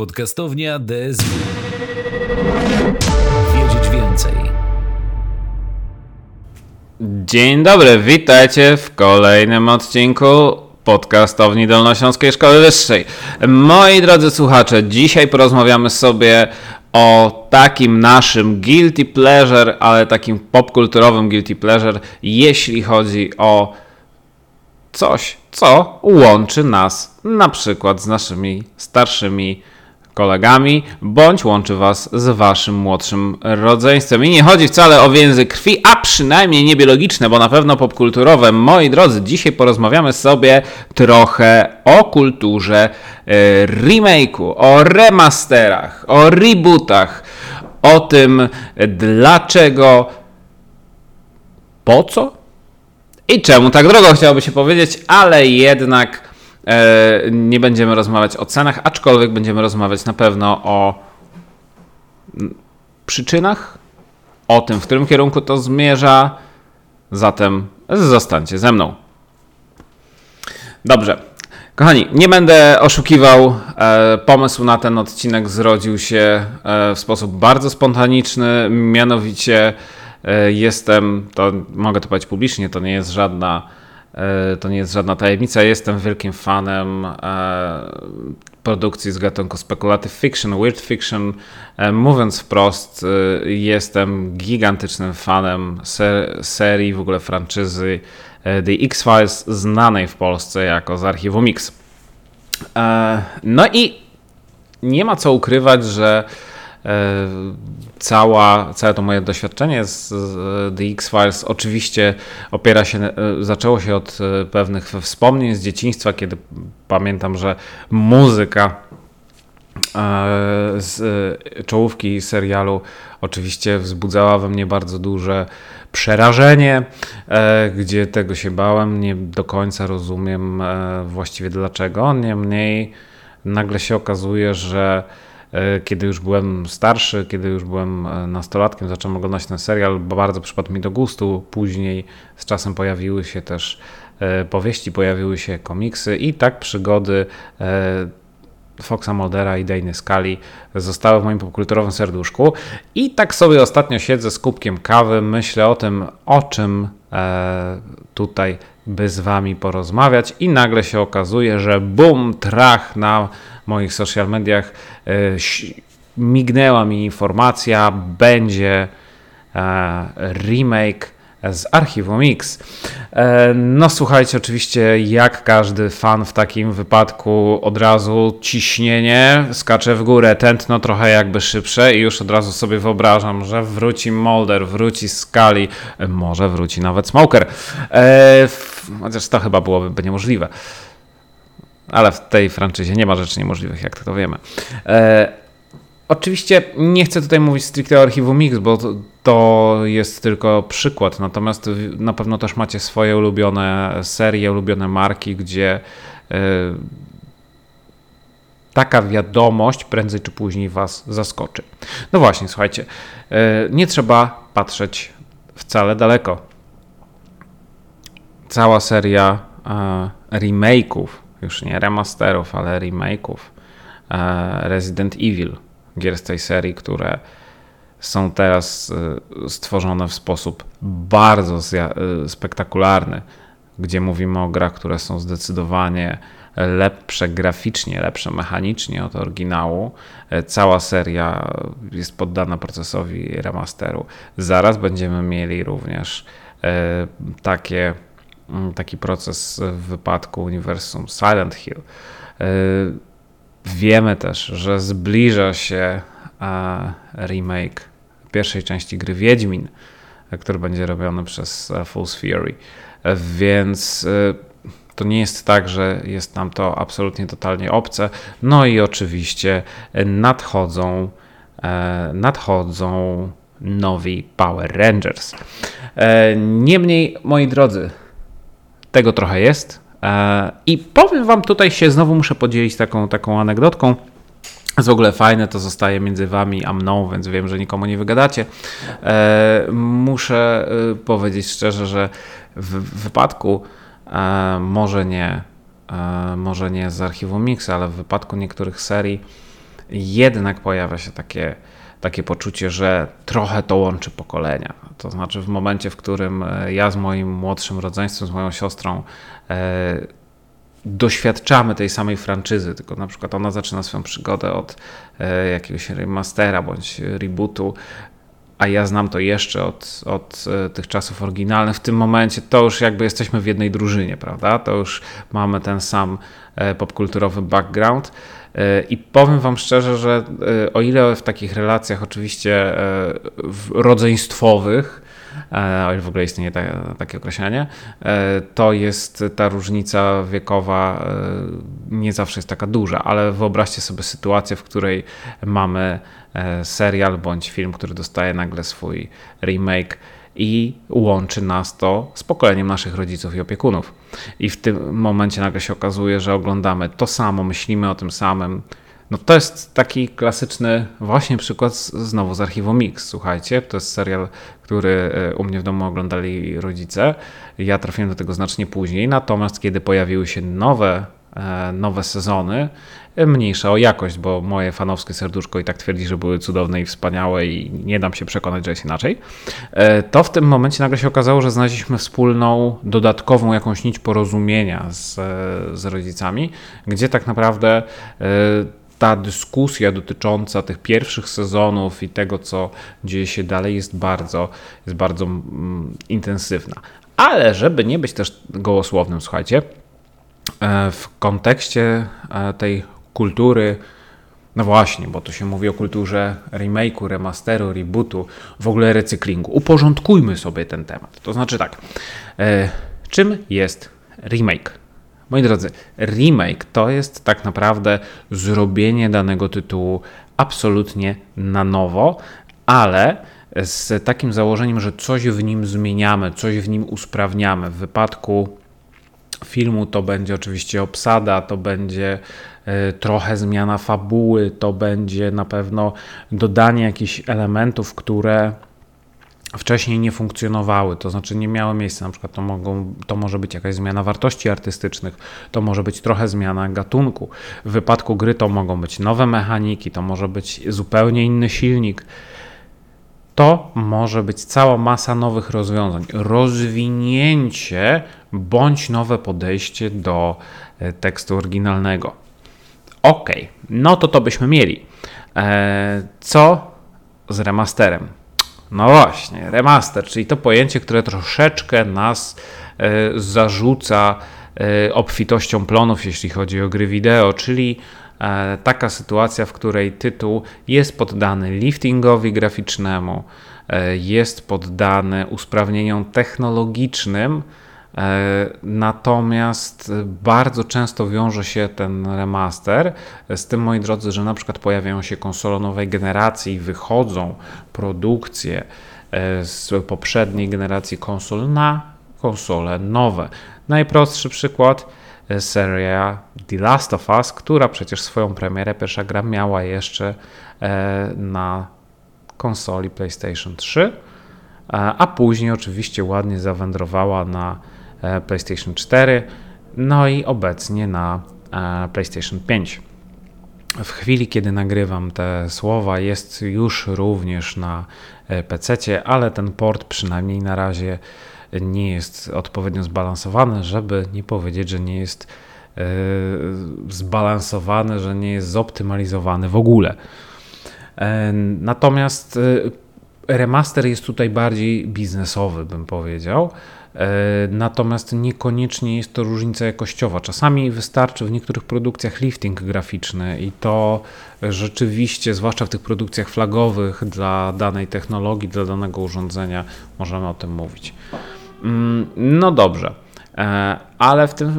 Podcastownia DSW. Wiedzieć więcej. Dzień dobry, witajcie w kolejnym odcinku podcastowni Dolnośląskiej Szkoły Wyższej. Moi drodzy słuchacze, dzisiaj porozmawiamy sobie o takim naszym guilty pleasure, ale takim popkulturowym guilty pleasure, jeśli chodzi o coś, co łączy nas na przykład z naszymi starszymi kolegami, bądź łączy Was z Waszym młodszym rodzeństwem. I nie chodzi wcale o więzy krwi, a przynajmniej nie biologiczne, bo na pewno popkulturowe. Moi drodzy, dzisiaj porozmawiamy sobie trochę o kulturze e, remake'u, o remasterach, o rebootach, o tym dlaczego, po co i czemu tak drogo chciałoby się powiedzieć, ale jednak nie będziemy rozmawiać o cenach, aczkolwiek będziemy rozmawiać na pewno o przyczynach, o tym, w którym kierunku to zmierza. Zatem zostańcie ze mną. Dobrze. Kochani, nie będę oszukiwał. E, pomysł na ten odcinek zrodził się e, w sposób bardzo spontaniczny. Mianowicie jestem, to mogę to powiedzieć publicznie, to nie jest żadna E, to nie jest żadna tajemnica. Jestem wielkim fanem e, produkcji z gatunku speculative fiction, weird fiction. E, mówiąc wprost, jestem gigantycznym fanem ser serii, w ogóle franczyzy The X-Files, znanej w Polsce jako z archiwum X. No i nie ma co ukrywać, że E, cała, całe to moje doświadczenie z The X-Files oczywiście opiera się, e, zaczęło się od e, pewnych wspomnień z dzieciństwa, kiedy pamiętam, że muzyka z czołówki serialu oczywiście wzbudzała we mnie bardzo duże przerażenie, gdzie tego się bałem, nie do końca rozumiem właściwie dlaczego. Niemniej nagle się okazuje, że E, kiedy już byłem starszy, kiedy już byłem e, nastolatkiem, zacząłem oglądać ten serial, bo bardzo przypadł mi do gustu. Później z czasem pojawiły się też e, powieści, pojawiły się komiksy i tak przygody Foxa Moldera i Dany Skali zostały w moim popkulturowym serduszku. I tak sobie ostatnio siedzę z kubkiem kawy, myślę o tym, o czym tutaj by z wami porozmawiać i nagle się okazuje, że bum, trach na moich social mediach e, mignęła mi informacja, będzie e, remake z Archiwum X. E, no słuchajcie, oczywiście jak każdy fan w takim wypadku od razu ciśnienie skacze w górę, tętno trochę jakby szybsze i już od razu sobie wyobrażam, że wróci Molder, wróci Skali, może wróci nawet Smoker. Chociaż to chyba byłoby niemożliwe ale w tej franczyzie nie ma rzeczy niemożliwych, jak to wiemy. Oczywiście nie chcę tutaj mówić stricte o archiwum Mix, bo to, jest tylko przykład, natomiast na pewno też macie swoje ulubione serie, ulubione marki, gdzie e, taka wiadomość prędzej czy później Was zaskoczy. No właśnie, słuchajcie, e, nie trzeba patrzeć wcale daleko. Cała seria e, remake'ów już nie remasterów, ale remake'ów Resident Evil, gier z tej serii, które są teraz e, stworzone w sposób bardzo e, spektakularny, gdzie mówimy o grach, które są zdecydowanie lepsze graficznie, lepsze mechanicznie od oryginału. Cała seria jest poddana procesowi remasteru. Zaraz będziemy mieli również takie Mm, taki proces w wypadku uniwersum Silent Hill. E, wiemy też, że zbliża się e, remake pierwszej części gry Wiedźmin, który będzie robiony przez e, Fool's Fury. Więc to nie jest tak, że jest nam to absolutnie totalnie obce. No i oczywiście nadchodzą, nadchodzą nowi Power Rangers. Niemniej, moi drodzy, tego trochę jest. E, I powiem Wam, tutaj się znowu muszę podzielić taką, taką anegdotką. Jest w ogóle fajne, to zostaje między Wami a mną, więc wiem, że nikomu nie wygadacie. E, muszę e, powiedzieć szczerze, że w wypadku może nie, może nie z archiwum Mix, ale w wypadku niektórych serii jednak pojawia się takie, takie poczucie, że trochę to łączy pokolenia. To znaczy, w momencie, w którym e, ja z moim młodszym rodzeństwem, z moją siostrą, e, doświadczamy tej samej franczyzy, tylko na przykład ona zaczyna swoją przygodę od e, jakiegoś remastera bądź rebootu, a ja znam to jeszcze od, od e, tych czasów oryginalnych, w tym momencie to już jakby jesteśmy w jednej drużynie, prawda? To już mamy ten sam e, popkulturowy background. E, I powiem Wam szczerze, że o ile w takich relacjach, oczywiście rodzeństwowych, o ile w ogóle istnieje takie określenie, to jest ta różnica wiekowa nie zawsze jest taka duża, ale wyobraźcie sobie sytuację, w której mamy serial bądź film, który dostaje nagle swój remake i łączy nas to z pokoleniem naszych rodziców i opiekunów. I w tym momencie nagle się okazuje, że oglądamy to samo, myślimy o tym samym. No to jest taki klasyczny właśnie przykład znowu z archiwum Mix. Słuchajcie, to jest serial, który e, u mnie w domu oglądali rodzice. Ja trafiłem do tego znacznie później, natomiast kiedy pojawiły się nowe E, nowe sezony, e, mniejsza o jakość, bo moje fanowskie serduszko i tak twierdzi, że były cudowne i wspaniałe i nie dam się przekonać, że jest inaczej, e, to w tym momencie nagle się okazało, że znaleźliśmy wspólną, dodatkową jakąś nić porozumienia z, z rodzicami, gdzie tak naprawdę ta dyskusja dotycząca tych pierwszych sezonów i tego, co dzieje się dalej, jest bardzo, jest bardzo mm, intensywna. Ale żeby nie być też gołosłownym, słuchajcie, E, w kontekście e, tej kultury, no właśnie, bo tu się mówi o kulturze remake'u, remasteru, rebootu, w ogóle recyklingu. Uporządkujmy sobie ten temat. To znaczy tak, e, czym jest remake? Moi drodzy, remake to jest tak naprawdę zrobienie danego tytułu absolutnie na nowo, ale z takim założeniem, że coś w nim zmieniamy, coś w nim usprawniamy. W wypadku filmu to będzie oczywiście obsada, to będzie e, trochę zmiana fabuły, to będzie na pewno dodanie jakichś elementów, które wcześniej nie funkcjonowały, to znaczy nie miały miejsca. Na przykład to, mogą, to może być jakaś zmiana wartości artystycznych, to może być trochę zmiana gatunku. W wypadku gry to mogą być nowe mechaniki, to może być zupełnie inny silnik to może być cała masa nowych rozwiązań, rozwinięcie bądź nowe podejście do e, tekstu oryginalnego. Ok, no to to byśmy mieli. E, co z remasterem? No właśnie, remaster, czyli to pojęcie, które troszeczkę nas e, zarzuca obfitością plonów, jeśli chodzi o gry wideo, czyli E, taka sytuacja, w której tytuł jest poddany liftingowi graficznemu, e, jest poddany usprawnieniom technologicznym, e, Natomiast bardzo często wiąże się ten remaster z tym, moi drodzy, że na przykład pojawiają się konsole nowej generacji, wychodzą produkcje z poprzedniej generacji konsol na konsole nowe. Najprostszy przykład seria The Last of Us, która przecież swoją premierę, pierwsza gra miała jeszcze e, na konsoli PlayStation 3, e, a później oczywiście ładnie zawędrowała na e, PlayStation 4, no i obecnie na PlayStation 5. W chwili, kiedy nagrywam te słowa, jest już również na PC, ale ten port przynajmniej na razie nie jest odpowiednio zbalansowany, żeby nie powiedzieć, że nie jest e, zbalansowany, że nie jest zoptymalizowany w ogóle. E, natomiast e, remaster jest tutaj bardziej biznesowy, bym powiedział. Natomiast niekoniecznie jest to różnica jakościowa. Czasami wystarczy w niektórych produkcjach lifting graficzny i to rzeczywiście, zwłaszcza w tych produkcjach flagowych dla danej technologii, dla danego urządzenia, możemy o tym mówić. Mm, no dobrze. E, ale w, tym,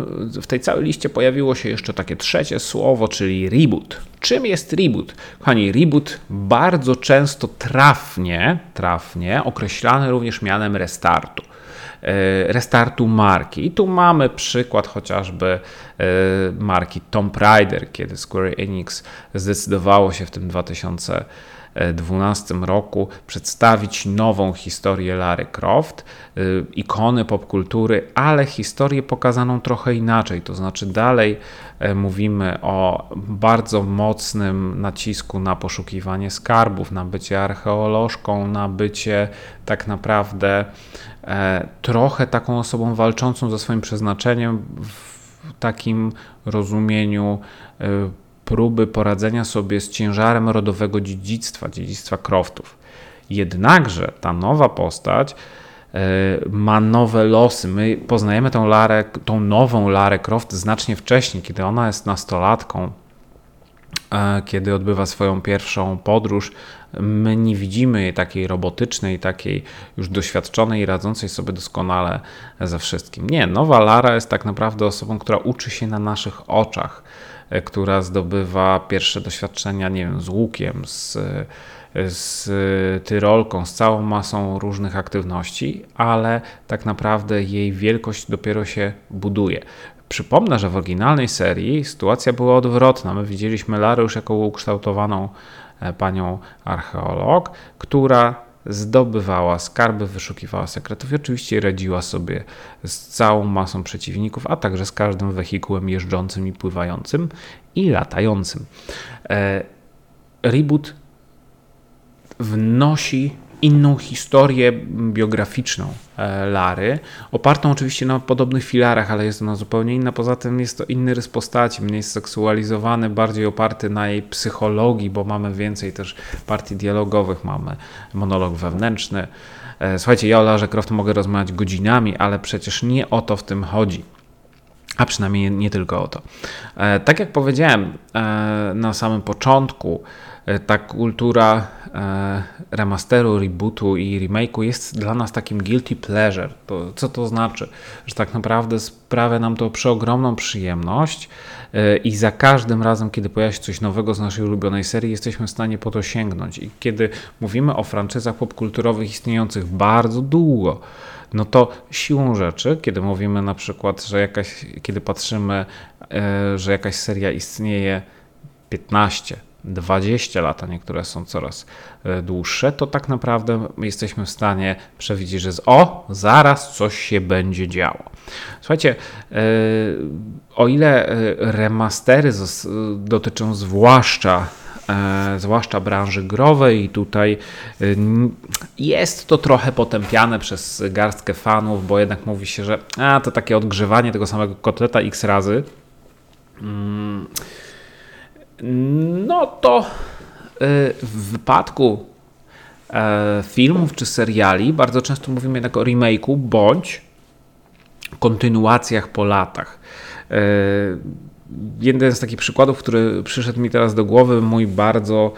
w tej całej liście pojawiło się jeszcze takie trzecie słowo, czyli reboot. Czym jest reboot? Kochani, reboot bardzo często trafnie, trafnie określany również mianem restartu. E, restartu marki. I tu mamy przykład chociażby e, marki Tomb Raider, kiedy Square Enix zdecydowało się w tym 2000 2012 roku przedstawić nową historię Lary Croft, ikony popkultury, ale historię pokazaną trochę inaczej, to znaczy dalej mówimy o bardzo mocnym nacisku na poszukiwanie skarbów, na bycie archeolożką, na bycie tak naprawdę trochę taką osobą walczącą ze swoim przeznaczeniem w takim rozumieniu próby poradzenia sobie z ciężarem rodowego dziedzictwa, dziedzictwa Croftów. Jednakże ta nowa postać e, ma nowe losy. My poznajemy tą Larę, tą nową Larę Croft znacznie wcześniej, kiedy ona jest nastolatką, e, kiedy odbywa swoją pierwszą podróż. My nie widzimy jej takiej robotycznej, takiej już doświadczonej i radzącej sobie doskonale ze wszystkim. Nie, nowa Lara jest tak naprawdę osobą, która uczy się na naszych oczach która zdobywa pierwsze doświadczenia, nie wiem, z łukiem, z, z tyrolką, z całą masą różnych aktywności, ale tak naprawdę jej wielkość dopiero się buduje. Przypomnę, że w oryginalnej serii sytuacja była odwrotna. My widzieliśmy Larę już jako ukształtowaną e, panią archeolog, która zdobywała skarby, wyszukiwała sekretów i oczywiście radziła sobie z całą masą przeciwników, a także z każdym wehikułem jeżdżącym i pływającym i latającym. E, reboot wnosi inną historię biograficzną e, Lary, opartą oczywiście na podobnych filarach, ale jest ona zupełnie inna. Poza tym jest to inny rys postaci, mniej seksualizowany, bardziej oparty na jej psychologii, bo mamy więcej też partii dialogowych, mamy monolog wewnętrzny. E, słuchajcie, ja o Larze Croft mogę rozmawiać godzinami, ale przecież nie o to w tym chodzi. A przynajmniej nie tylko o to. E, tak jak powiedziałem na samym początku, ta kultura remasteru, rebootu i remake'u jest dla nas takim guilty pleasure. To, co to znaczy? Że tak naprawdę sprawia nam to przeogromną przyjemność e, i za każdym razem, kiedy pojawia się coś nowego z naszej ulubionej serii, jesteśmy w stanie po to sięgnąć. I kiedy mówimy o franczyzach popkulturowych istniejących bardzo długo, no to siłą rzeczy, kiedy mówimy na przykład, że jakaś, kiedy patrzymy, że jakaś seria istnieje 15, 20 lat, a niektóre są coraz e, dłuższe, to tak naprawdę jesteśmy w stanie przewidzieć, że o, zaraz coś się będzie działo. Słuchajcie, e, o ile e, remastery dotyczą zwłaszcza zwłaszcza branży growej i tutaj jest to trochę potępiane przez garstkę fanów, bo jednak mówi się, że a, to takie odgrzewanie tego samego kotleta x razy. Mm, no to y, w wypadku e, filmów czy seriali bardzo często mówimy jednak o remake'u bądź kontynuacjach po latach. E, jeden z takich przykładów, który przyszedł mi teraz do głowy, mój bardzo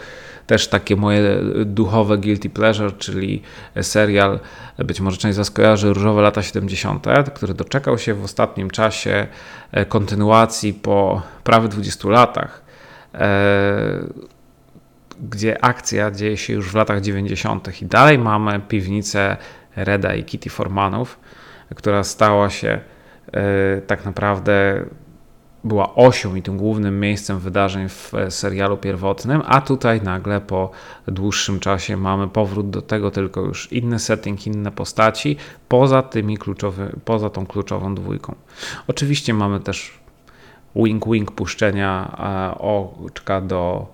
też takie moje duchowe guilty pleasure, czyli serial, być może część z Was kojarzy, Różowe lata 70., który doczekał się w ostatnim czasie e, kontynuacji po prawie 20 latach. E, gdzie akcja dzieje się już w latach 90. i dalej mamy piwnicę Reda i Kitty Formanów, która stała się e, tak naprawdę była osią i tym głównym miejscem wydarzeń w serialu pierwotnym, a tutaj nagle po dłuższym czasie mamy powrót do tego, tylko już inny setting, inne postaci, poza tymi kluczowy, poza tą kluczową dwójką. Oczywiście mamy też wink wink puszczenia e, oczka do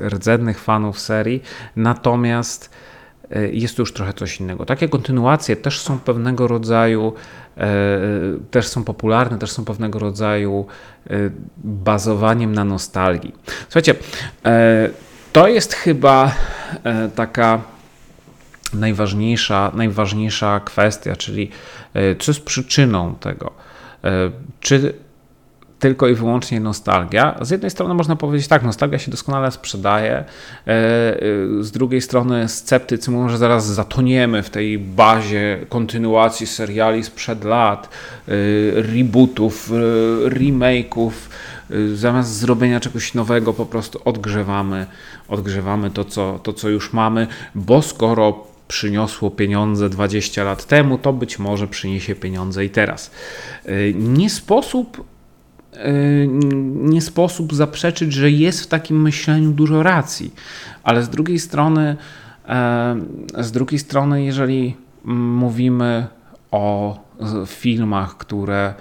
e, rdzennych fanów serii, natomiast e, jest już trochę coś innego. Takie kontynuacje też są pewnego rodzaju, też są popularne, też są pewnego rodzaju bazowaniem na nostalgii. Słuchajcie, to jest chyba taka najważniejsza, najważniejsza kwestia, czyli co jest przyczyną tego. Czy tylko i wyłącznie nostalgia. Z jednej strony można powiedzieć tak, nostalgia się doskonale sprzedaje, e, e, z drugiej strony sceptycy mówią, że zaraz zatoniemy w tej bazie kontynuacji seriali sprzed lat, e, rebootów, remake'ów, zamiast zrobienia czegoś nowego po prostu odgrzewamy, odgrzewamy to, co, to, co już mamy, bo skoro przyniosło pieniądze 20 lat temu, to być może przyniesie pieniądze i teraz. Nie sposób nie sposób zaprzeczyć, że jest w takim myśleniu dużo racji, ale z drugiej strony, e, z drugiej strony, jeżeli mówimy o filmach, które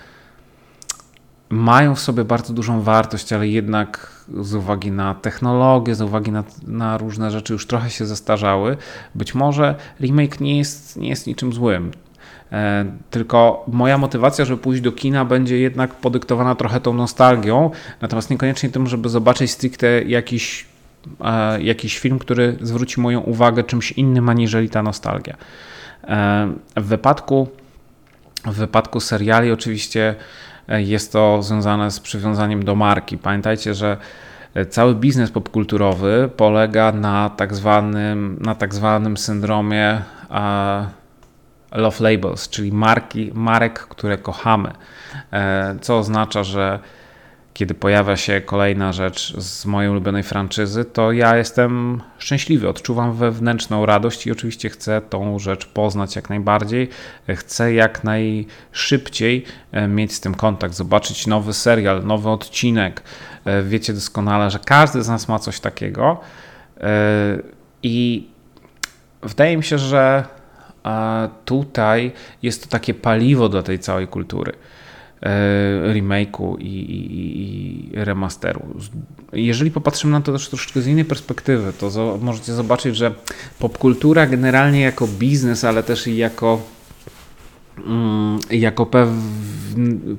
mają w sobie bardzo dużą wartość, ale jednak z uwagi na technologię, z uwagi na, na różne rzeczy już trochę się zestarzały. Być może remake nie jest, nie jest niczym złym. E, tylko moja motywacja, żeby pójść do kina, będzie jednak podyktowana trochę tą nostalgią, natomiast niekoniecznie tym, żeby zobaczyć stricte jakiś, e, jakiś film, który zwróci moją uwagę czymś innym aniżeli ta nostalgia. E, w wypadku, w wypadku seriali, oczywiście jest to związane z przywiązaniem do marki. Pamiętajcie, że cały biznes popkulturowy polega na tak zwanym, na tak zwanym syndromie love labels, czyli marki, marek, które kochamy. E, co oznacza, że kiedy pojawia się kolejna rzecz z mojej ulubionej franczyzy, to ja jestem szczęśliwy, odczuwam wewnętrzną radość i oczywiście chcę tą rzecz poznać jak najbardziej. Chcę jak najszybciej e, mieć z tym kontakt, zobaczyć nowy serial, nowy odcinek. E, wiecie doskonale, że każdy z nas ma coś takiego i wydaje mi się, że a tutaj jest to takie paliwo dla tej całej kultury e, remake'u i, i, i, remasteru. Jeżeli popatrzymy na to też troszeczkę z innej perspektywy, to możecie zobaczyć, że popkultura generalnie jako biznes, ale też i jako, mm, jako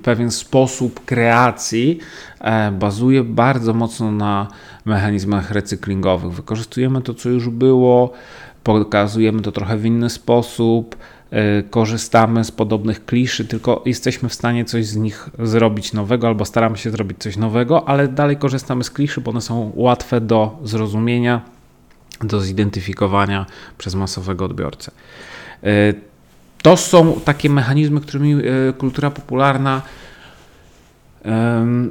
pewien sposób kreacji e, bazuje bardzo mocno na mechanizmach recyklingowych. Wykorzystujemy to, co już było, pokazujemy to trochę w inny sposób, e, korzystamy z podobnych kliszy, tylko jesteśmy w stanie coś z nich zrobić nowego, albo staramy się zrobić coś nowego, ale dalej korzystamy z kliszy, bo one są łatwe do zrozumienia, do zidentyfikowania przez masowego odbiorcę. E, to są takie mechanizmy, którymi e, kultura popularna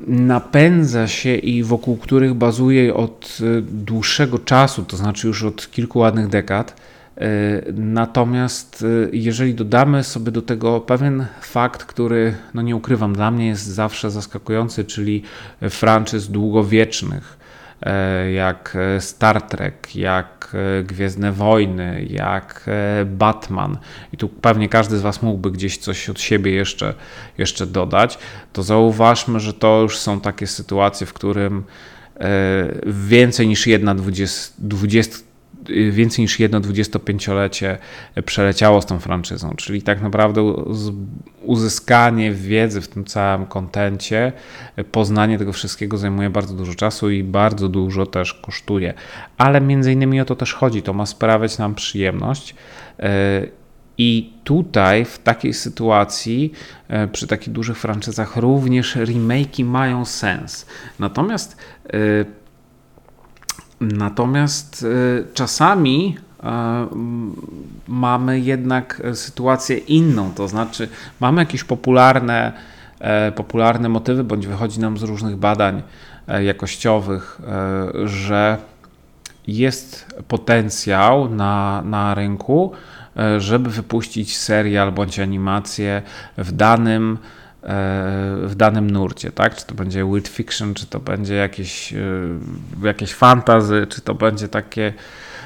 napędza się i wokół których bazuje od e, dłuższego czasu, to znaczy już od kilku ładnych dekad. E, natomiast e, jeżeli dodamy sobie do tego pewien fakt, który, no nie ukrywam, dla mnie jest zawsze zaskakujący, czyli franczyz długowiecznych, jak e, Star Trek, jak e, Gwiezdne Wojny, jak Batman, i tu pewnie każdy z Was mógłby gdzieś coś od siebie jeszcze, jeszcze dodać, to zauważmy, że to już są takie sytuacje, w którym więcej niż jedna 20, 20 więcej niż jedno 25-lecie przeleciało z tą franczyzą, czyli tak naprawdę uzyskanie wiedzy w tym całym kontencie, poznanie tego wszystkiego zajmuje bardzo dużo czasu i bardzo dużo też kosztuje. Ale między innymi o to też chodzi, to ma sprawiać nam przyjemność. E, I tutaj, w takiej sytuacji, e, przy takich dużych franczyzach, również remake'i mają sens. Natomiast e, Natomiast y, czasami y, mamy jednak sytuację inną, to znaczy mamy jakieś popularne, e, popularne motywy, bądź wychodzi nam z różnych badań e, jakościowych, e, że jest potencjał na, na rynku, żeby wypuścić serial bądź animację w danym w danym nurcie, tak? Czy to będzie weird fiction, czy to będzie jakieś, e, jakieś fantazy, czy to będzie takie,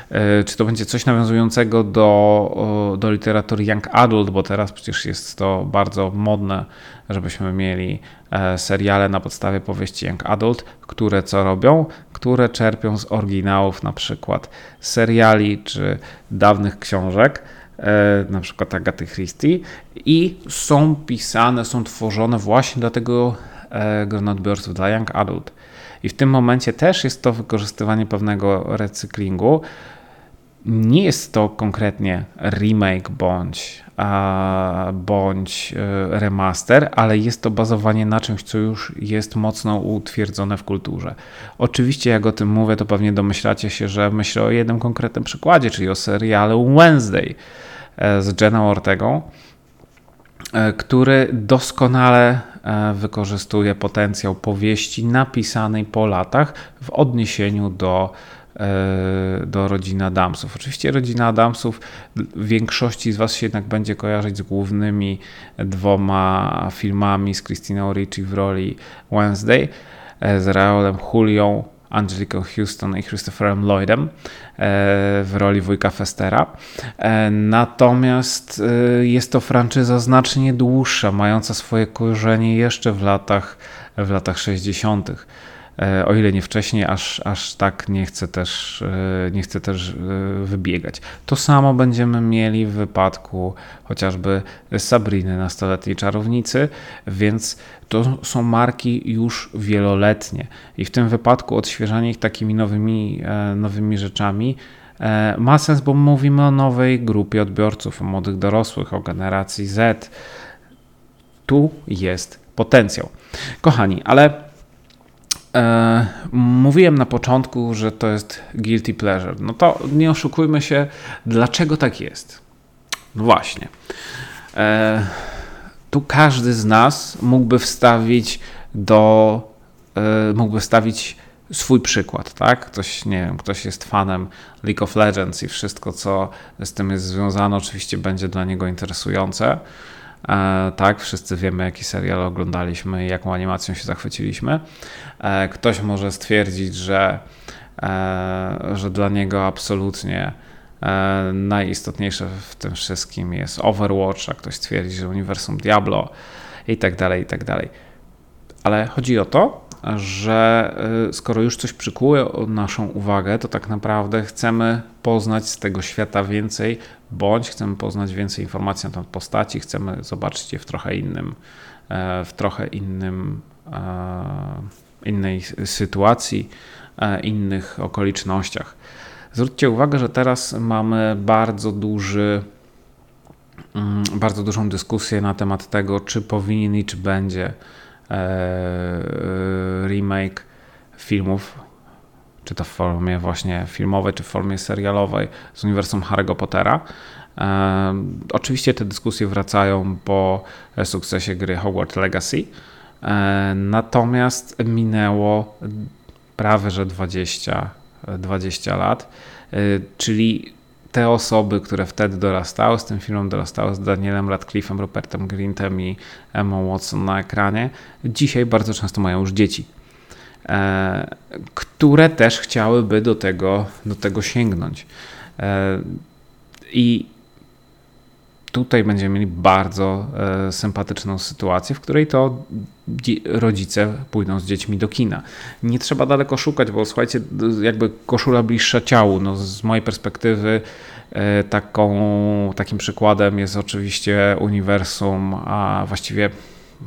e, czy to będzie coś nawiązującego do, do literatury young adult, bo teraz przecież jest to bardzo modne, żebyśmy mieli e, seriale na podstawie powieści young adult, które co robią? Które czerpią z oryginałów na przykład seriali czy dawnych książek, na przykład Agaty Christie i są pisane, są tworzone właśnie dla tego e, grona odbiorców, dla young adult. I w tym momencie też jest to wykorzystywanie pewnego recyklingu. Nie jest to konkretnie remake bądź, bądź e, remaster, ale jest to bazowanie na czymś, co już jest mocno utwierdzone w kulturze. Oczywiście, jak o tym mówię, to pewnie domyślacie się, że myślę o jednym konkretnym przykładzie, czyli o serialu Wednesday E, z Jeną Ortegą, e, który doskonale wykorzystuje potencjał powieści napisanej po latach w odniesieniu do, do rodziny Adamsów. Oczywiście rodzina Adamsów większości z Was się jednak będzie kojarzyć z głównymi dwoma filmami z Christiną Ricci w roli Wednesday, z Raulem Julią Angeliką Houston i Christopherem Lloydem e, w roli wujka Festera. E, natomiast e, jest to franczyza znacznie dłuższa, mająca swoje korzenie jeszcze w latach w latach 60. E, o ile nie wcześniej, aż, aż tak nie chcę też, e, nie chcę też e, wybiegać. To samo będziemy mieli w wypadku chociażby Sabriny, nastoletniej czarownicy, więc to są marki już wieloletnie i w tym wypadku odświeżanie ich takimi nowymi, nowymi rzeczami ma sens, bo mówimy o nowej grupie odbiorców, o młodych dorosłych, o generacji Z. Tu jest potencjał. Kochani, ale E, mówiłem na początku, że to jest guilty pleasure. No to nie oszukujmy się, dlaczego tak jest. No właśnie. E, tu każdy z nas mógłby wstawić do, e, mógłby wstawić swój przykład, tak? Ktoś, nie wiem, ktoś jest fanem League of Legends i wszystko, co z tym jest związane, oczywiście będzie dla niego interesujące. E, tak, wszyscy wiemy, jaki serial oglądaliśmy i jaką animacją się zachwyciliśmy. E, ktoś może stwierdzić, że, e, że dla niego absolutnie najistotniejsze w tym wszystkim jest Overwatch, a ktoś stwierdzi, że uniwersum Diablo i tak dalej, i tak dalej. Ale chodzi o to, że skoro już coś przykuło naszą uwagę, to tak naprawdę chcemy poznać z tego świata więcej, bądź chcemy poznać więcej informacji na temat postaci, chcemy zobaczyć je w trochę innym, e, w trochę innym, e, innej sytuacji, e, innych okolicznościach. Zwróćcie uwagę, że teraz mamy bardzo duży, mm, bardzo dużą dyskusję na temat tego, czy powinien i czy będzie remake filmów czy to w formie właśnie filmowej, czy w formie serialowej z uniwersum Harry'ego Pottera. E, oczywiście te dyskusje wracają po sukcesie gry Hogwarts Legacy, e, natomiast minęło prawie że 20, 20 lat, e, czyli te osoby, które wtedy dorastały z tym filmem, dorastały z Danielem Radcliffe'em, Rupertem Grintem i Emma Watson na ekranie, dzisiaj bardzo często mają już dzieci. E, które też chciałyby do tego, do tego sięgnąć. E, I tutaj będziemy mieli bardzo e, sympatyczną sytuację, w której to rodzice pójdą z dziećmi do kina. Nie trzeba daleko szukać, bo słuchajcie, jakby koszula bliższa ciału. No, z mojej perspektywy taką, takim przykładem jest oczywiście uniwersum, a właściwie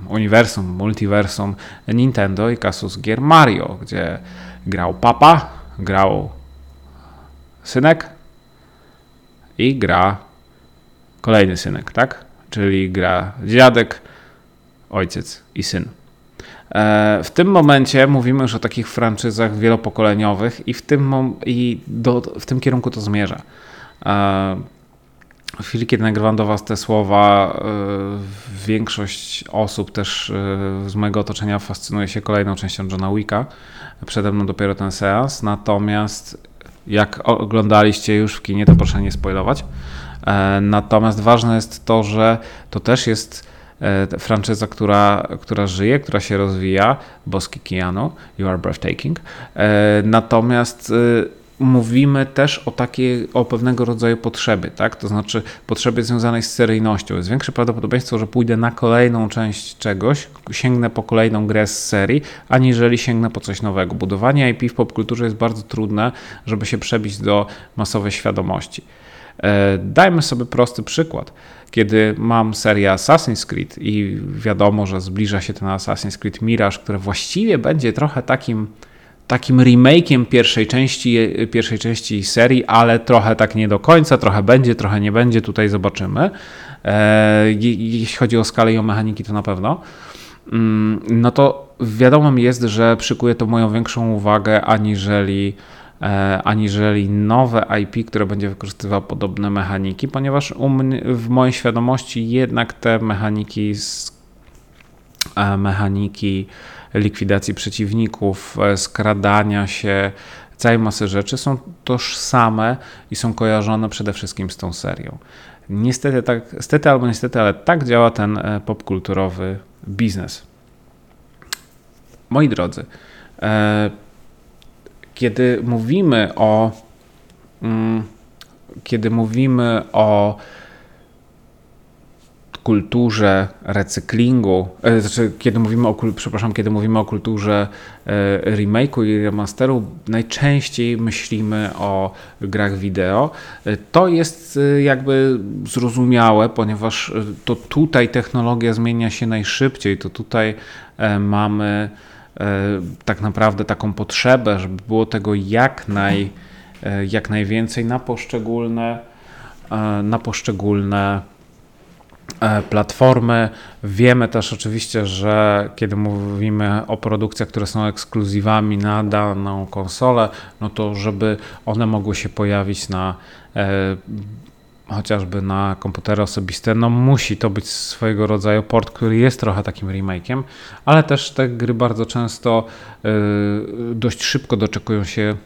uniwersum, multiversum Nintendo i kasus gier Mario, gdzie grał papa, grał synek i gra kolejny synek, tak? Czyli gra dziadek, ojciec i syn. E, w tym momencie mówimy już o takich franczyzach wielopokoleniowych i w tym, i do, w tym kierunku to zmierza. E, w chwili, kiedy nagrywam do Was te słowa, e, większość osób też e, z mojego otoczenia fascynuje się kolejną częścią Johna Wicka. Przede mną dopiero ten seans. Natomiast jak oglądaliście już w kinie, to proszę nie spoilować. E, natomiast ważne jest to, że to też jest franczyza, która, która żyje, która się rozwija. Boski Keanu, You Are Breathtaking. Natomiast mówimy też o takiej, o pewnego rodzaju potrzeby, tak? To znaczy potrzeby związanej z seryjnością. Jest większe prawdopodobieństwo, że pójdę na kolejną część czegoś, sięgnę po kolejną grę z serii, aniżeli sięgnę po coś nowego. Budowanie IP w popkulturze jest bardzo trudne, żeby się przebić do masowej świadomości. E, dajmy sobie prosty przykład. Kiedy mam serię Assassin's Creed i wiadomo, że zbliża się ten Assassin's Creed Mirage, które właściwie będzie trochę takim takim remake'iem pierwszej części, pierwszej części serii, ale trochę tak nie do końca, trochę będzie, trochę nie będzie, tutaj zobaczymy. E, jeśli chodzi o skalę i o mechaniki, to na pewno. Mm, no to wiadomo jest, że przykuje to moją większą uwagę aniżeli, aniżeli nowe IP, które będzie wykorzystywało podobne mechaniki, ponieważ mnie, w mojej świadomości jednak te mechaniki e, mechaniki likwidacji przeciwników, e, skradania się, całej masy rzeczy są tożsame i są kojarzone przede wszystkim z tą serią. Niestety, tak, stety albo niestety, ale tak działa ten e, popkulturowy biznes. Moi drodzy, e, kiedy mówimy o mm, kiedy mówimy o kulturze recyklingu, e, znaczy kiedy mówimy o, przepraszam, kiedy mówimy o kulturze e, remake'u i remasteru, najczęściej myślimy o grach wideo. E, to jest jakby zrozumiałe, ponieważ to tutaj technologia zmienia się najszybciej, to tutaj mamy tak naprawdę taką potrzebę, żeby było tego jak, naj, jak najwięcej na poszczególne na poszczególne E, platformy. Wiemy też oczywiście, że kiedy mówimy o produkcjach, które są ekskluzywami na daną konsolę, no to żeby one mogły się pojawić na e, chociażby na komputery osobiste, no musi to być swojego rodzaju port, który jest trochę takim remake'iem, ale też te gry bardzo często e, dość szybko doczekują się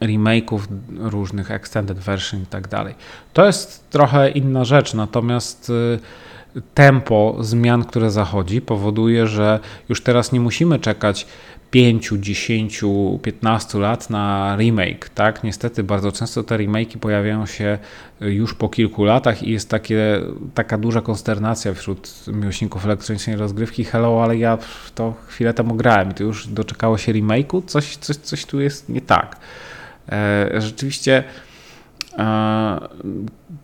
remake'ów różnych extended version i tak dalej. To jest trochę inna rzecz, natomiast y, tempo zmian, które zachodzi, powoduje, że już teraz nie musimy czekać 5, 10, 15 lat na remake, tak? Niestety bardzo często te remake'i pojawiają się już po kilku latach i jest takie, taka duża konsternacja wśród miłośników elektronicznej rozgrywki. Hello, ale ja to chwilę temu grałem i to już doczekało się remake'u, coś, coś, coś tu jest nie tak. E, rzeczywiście, e,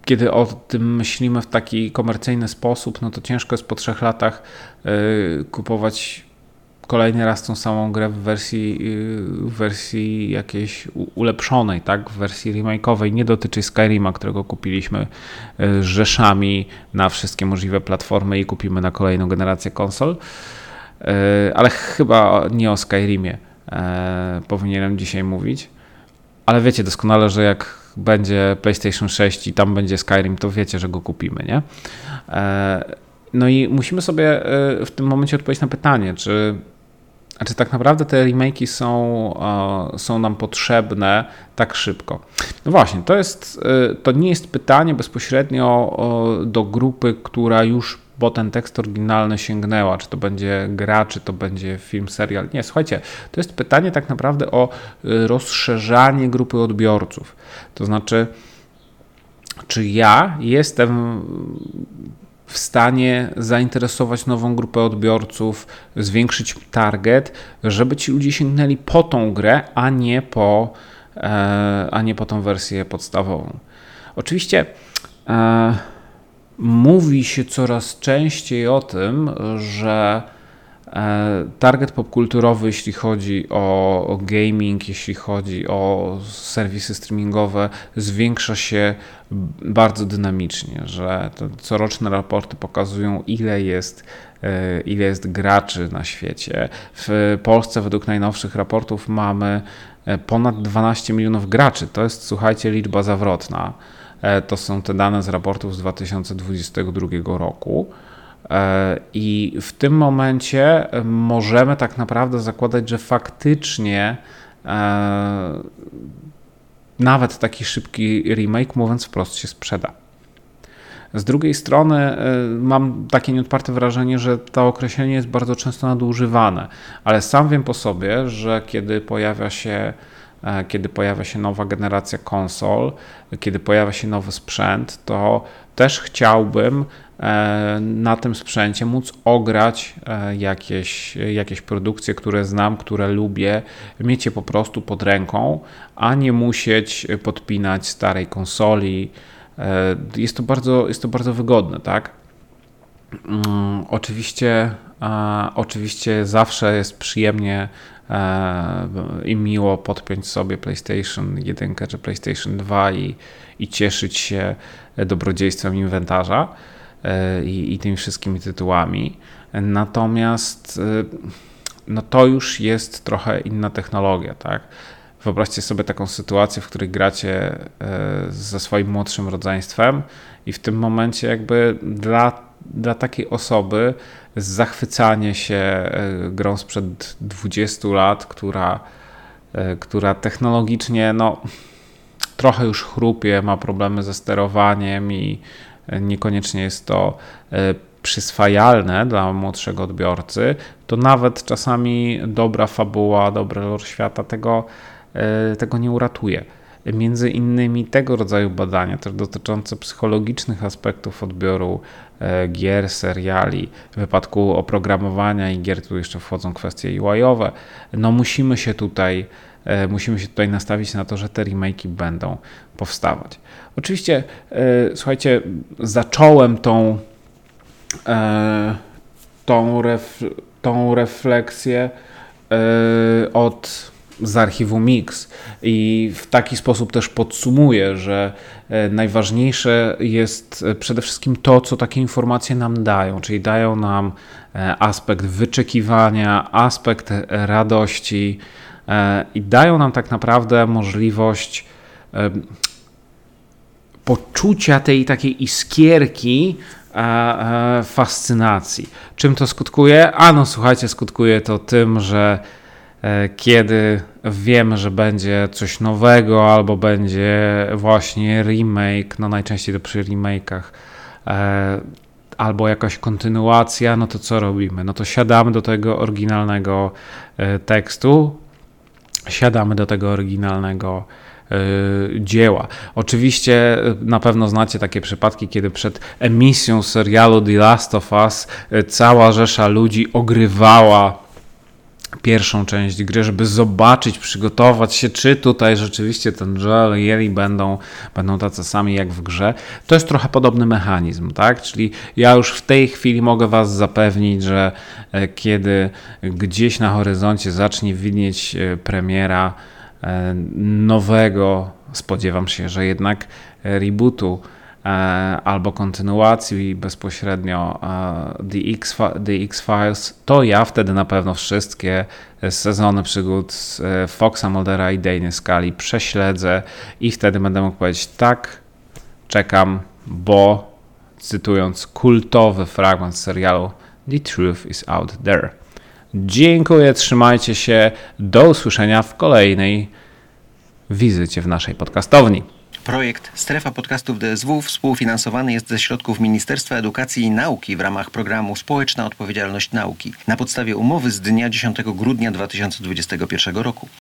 kiedy o tym myślimy w taki komercyjny sposób, no to ciężko jest po trzech latach e, kupować kolejny raz tą samą grę w wersji, w wersji jakiejś ulepszonej, tak? w wersji remake'owej. Nie dotyczy Skyrima, którego kupiliśmy rzeszami na wszystkie możliwe platformy i kupimy na kolejną generację konsol. Ale chyba nie o Skyrimie powinienem dzisiaj mówić. Ale wiecie doskonale, że jak będzie PlayStation 6 i tam będzie Skyrim, to wiecie, że go kupimy, nie? No i musimy sobie w tym momencie odpowiedzieć na pytanie, czy, czy tak naprawdę te remake'i są, są nam potrzebne tak szybko. No właśnie, to, jest, e, to nie jest pytanie bezpośrednio do grupy, która już bo ten tekst oryginalny sięgnęła, czy to będzie gra, czy to będzie film, serial. Nie, słuchajcie, to jest pytanie tak naprawdę o y, rozszerzanie grupy odbiorców. To znaczy, czy ja jestem w stanie zainteresować nową grupę odbiorców, zwiększyć target, żeby ci ludzie sięgnęli po tą grę, a nie po, e, a nie po tą wersję podstawową. Oczywiście. E, mówi się coraz częściej o tym, że target popkulturowy, jeśli chodzi o, gaming, jeśli chodzi o serwisy streamingowe, zwiększa się bardzo dynamicznie, że coroczne raporty pokazują, ile jest, e, ile jest graczy na świecie. W Polsce, według najnowszych raportów, mamy e, ponad 12 milionów graczy. To jest, słuchajcie, liczba zawrotna. E, to są te dane z raportów z 2022 roku. E, I w tym momencie możemy tak naprawdę zakładać, że faktycznie e, nawet taki szybki remake, mówiąc wprost, się sprzeda. Z drugiej strony mam takie nieodparte wrażenie, że to określenie jest bardzo często nadużywane, ale sam wiem po sobie, że kiedy pojawia się E, kiedy pojawia się nowa generacja konsol, kiedy pojawia się nowy sprzęt, to też chciałbym e, na tym sprzęcie móc ograć e, jakieś, jakieś produkcje, które znam, które lubię, mieć je po prostu pod ręką, a nie musieć podpinać starej konsoli. Jest to bardzo, jest to bardzo wygodne, tak? Mm, oczywiście, oczywiście zawsze jest przyjemnie E, i miło podpiąć sobie PlayStation 1 czy PlayStation 2 i, i cieszyć się dobrodziejstwem inwentarza e, i, i tymi wszystkimi tytułami. Natomiast e, no to już jest trochę inna technologia, tak? Wyobraźcie sobie taką sytuację, w której gracie ze swoim młodszym rodzeństwem i w tym momencie jakby dla dla takiej osoby zachwycanie się e, grą sprzed 20 lat, która, e, która technologicznie no, trochę już chrupie, ma problemy ze sterowaniem i e, niekoniecznie jest to przyswajalne dla młodszego odbiorcy, to nawet czasami dobra fabuła, dobry lore świata tego, tego nie uratuje. między innymi tego rodzaju badania, też dotyczące psychologicznych aspektów odbioru e, gier, seriali. W wypadku oprogramowania i gier tu jeszcze wchodzą kwestie UI-owe. No musimy się tutaj e, musimy się tutaj nastawić na to, że te remake'i będą powstawać. Oczywiście, słuchajcie, zacząłem tą tą, ref, tą refleksję od z archiwum Mix i w taki sposób też podsumuję, że e, najważniejsze jest e, przede wszystkim to, co takie informacje nam dają, czyli dają nam e, aspekt wyczekiwania, aspekt radości i dają nam tak naprawdę możliwość poczucia tej takiej iskierki fascynacji. Czym to skutkuje? A no słuchajcie, skutkuje to tym, że kiedy wiemy, że będzie coś nowego albo będzie właśnie remake, no najczęściej to przy remake'ach, e, albo jakaś kontynuacja, no to co robimy? No to siadamy do tego oryginalnego e, tekstu, siadamy do tego oryginalnego dzieła. Oczywiście na pewno znacie takie przypadki, kiedy przed emisją serialu The Last of Us cała rzesza ludzi ogrywała pierwszą część gry, żeby zobaczyć, przygotować się, czy tutaj rzeczywiście ten Joel i będą, będą tacy sami jak w grze. To jest trochę podobny mechanizm, tak? Czyli ja już w tej chwili mogę Was zapewnić, że e, kiedy gdzieś na horyzoncie zacznie widnieć e, premiera e, nowego, spodziewam się, że jednak rebootu albo kontynuacji bezpośrednio e, The, X-Files, to ja wtedy na pewno wszystkie sezony przygód e, Foxa Muldera i Dany Skali prześledzę i wtedy będę mógł powiedzieć tak, czekam, bo cytując kultowy fragment serialu The Truth is Out There. Dziękuję, trzymajcie się, do usłyszenia w kolejnej wizycie w naszej podcastowni. Projekt Strefa Podcastów DSW współfinansowany jest ze środków Ministerstwa Edukacji i Nauki w ramach programu Społeczna Odpowiedzialność Nauki na podstawie umowy z dnia 10 grudnia 2021 roku.